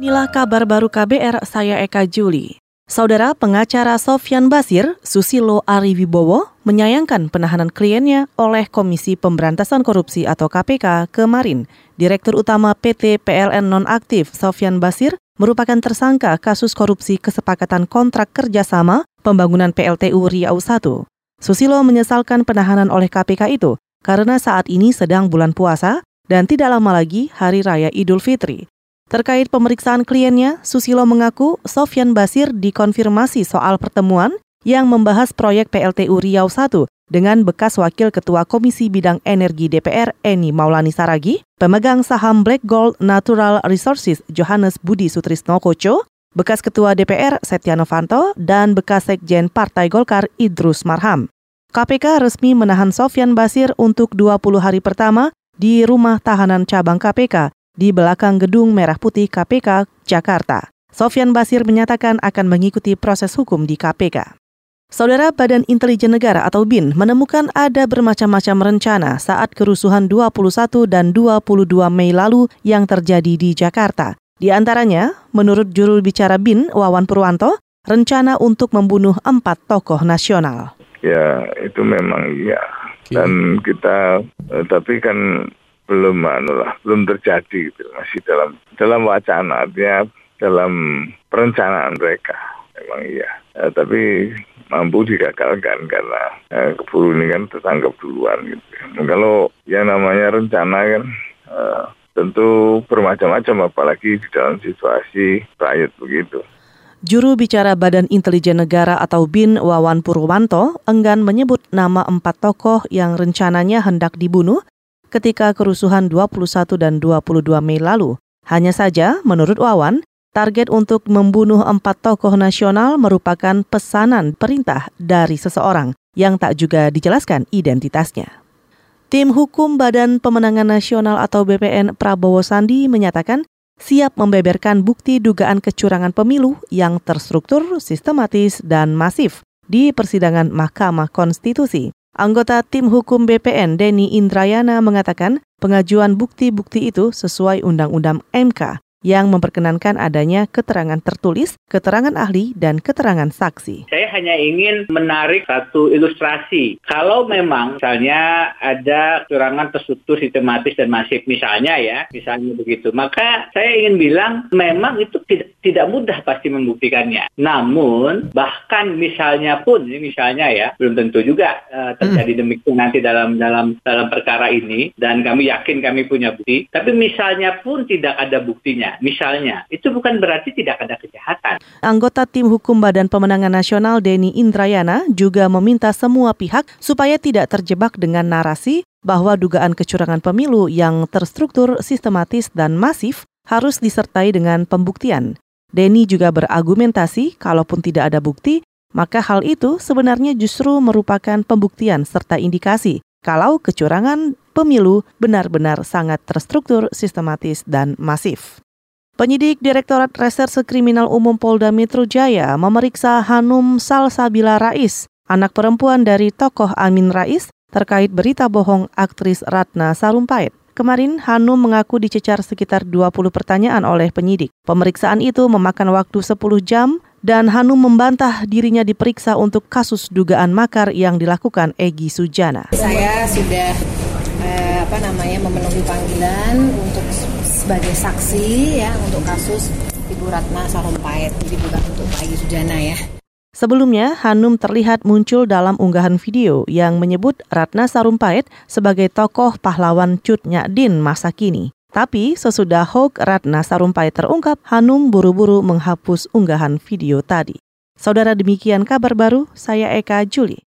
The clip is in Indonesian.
Inilah kabar baru KBR, saya Eka Juli. Saudara pengacara Sofyan Basir, Susilo Ariwibowo, menyayangkan penahanan kliennya oleh Komisi Pemberantasan Korupsi atau KPK kemarin. Direktur Utama PT PLN Nonaktif, Sofyan Basir, merupakan tersangka kasus korupsi kesepakatan kontrak kerjasama pembangunan PLTU Riau I. Susilo menyesalkan penahanan oleh KPK itu karena saat ini sedang bulan puasa dan tidak lama lagi Hari Raya Idul Fitri. Terkait pemeriksaan kliennya, Susilo mengaku Sofyan Basir dikonfirmasi soal pertemuan yang membahas proyek PLTU Riau I dengan bekas Wakil Ketua Komisi Bidang Energi DPR Eni Maulani Saragi, pemegang saham Black Gold Natural Resources Johannes Budi Sutrisno Koco, bekas Ketua DPR Setia Novanto, dan bekas Sekjen Partai Golkar Idrus Marham. KPK resmi menahan Sofyan Basir untuk 20 hari pertama di rumah tahanan cabang KPK di belakang gedung Merah Putih KPK Jakarta. Sofyan Basir menyatakan akan mengikuti proses hukum di KPK. Saudara Badan Intelijen Negara atau BIN menemukan ada bermacam-macam rencana saat kerusuhan 21 dan 22 Mei lalu yang terjadi di Jakarta. Di antaranya, menurut juru bicara BIN Wawan Purwanto, rencana untuk membunuh empat tokoh nasional. Ya, itu memang iya. Dan kita, eh, tapi kan belum anu lah, belum terjadi gitu. Masih dalam dalam wacana artinya dalam perencanaan mereka. Memang iya. Ya, tapi mampu digagalkan karena ya, keburu ini kan tertangkap duluan gitu. Nah, kalau yang namanya rencana kan uh, tentu bermacam-macam apalagi di dalam situasi rakyat begitu. Juru bicara Badan Intelijen Negara atau BIN Wawan Purwanto enggan menyebut nama empat tokoh yang rencananya hendak dibunuh ketika kerusuhan 21 dan 22 Mei lalu. Hanya saja, menurut Wawan, target untuk membunuh empat tokoh nasional merupakan pesanan perintah dari seseorang yang tak juga dijelaskan identitasnya. Tim Hukum Badan Pemenangan Nasional atau BPN Prabowo Sandi menyatakan siap membeberkan bukti dugaan kecurangan pemilu yang terstruktur, sistematis, dan masif di persidangan Mahkamah Konstitusi. Anggota tim hukum BPN Denny Indrayana mengatakan pengajuan bukti-bukti itu sesuai Undang-Undang MK yang memperkenankan adanya keterangan tertulis, keterangan ahli, dan keterangan saksi. Saya hanya ingin menarik satu ilustrasi. Kalau memang misalnya ada kecurangan terstruktur, sistematis, dan masif misalnya ya, misalnya begitu, maka saya ingin bilang memang itu tidak, tidak mudah pasti membuktikannya. Namun bahkan misalnya pun, misalnya ya, belum tentu juga uh, terjadi hmm. demikian nanti dalam dalam dalam perkara ini, dan kami yakin kami punya bukti. Tapi misalnya pun tidak ada buktinya misalnya, itu bukan berarti tidak ada kejahatan. Anggota tim hukum Badan Pemenangan Nasional Denny Indrayana juga meminta semua pihak supaya tidak terjebak dengan narasi bahwa dugaan kecurangan pemilu yang terstruktur, sistematis, dan masif harus disertai dengan pembuktian. Denny juga berargumentasi kalaupun tidak ada bukti, maka hal itu sebenarnya justru merupakan pembuktian serta indikasi kalau kecurangan pemilu benar-benar sangat terstruktur, sistematis, dan masif. Penyidik Direktorat Reserse Kriminal Umum Polda Metro Jaya memeriksa Hanum Salsabila Rais, anak perempuan dari tokoh Amin Rais, terkait berita bohong aktris Ratna Sarumpait. Kemarin Hanum mengaku dicecar sekitar 20 pertanyaan oleh penyidik. Pemeriksaan itu memakan waktu 10 jam dan Hanum membantah dirinya diperiksa untuk kasus dugaan makar yang dilakukan Egi Sujana. Saya sudah eh, apa namanya memenuhi panggilan untuk sebagai saksi ya untuk kasus Ibu Ratna Sarumpait. Jadi bukan untuk Pak Sujana ya. Sebelumnya, Hanum terlihat muncul dalam unggahan video yang menyebut Ratna Sarumpait sebagai tokoh pahlawan Cut Din masa kini. Tapi sesudah hoax Ratna Sarumpait terungkap, Hanum buru-buru menghapus unggahan video tadi. Saudara demikian kabar baru, saya Eka Juli.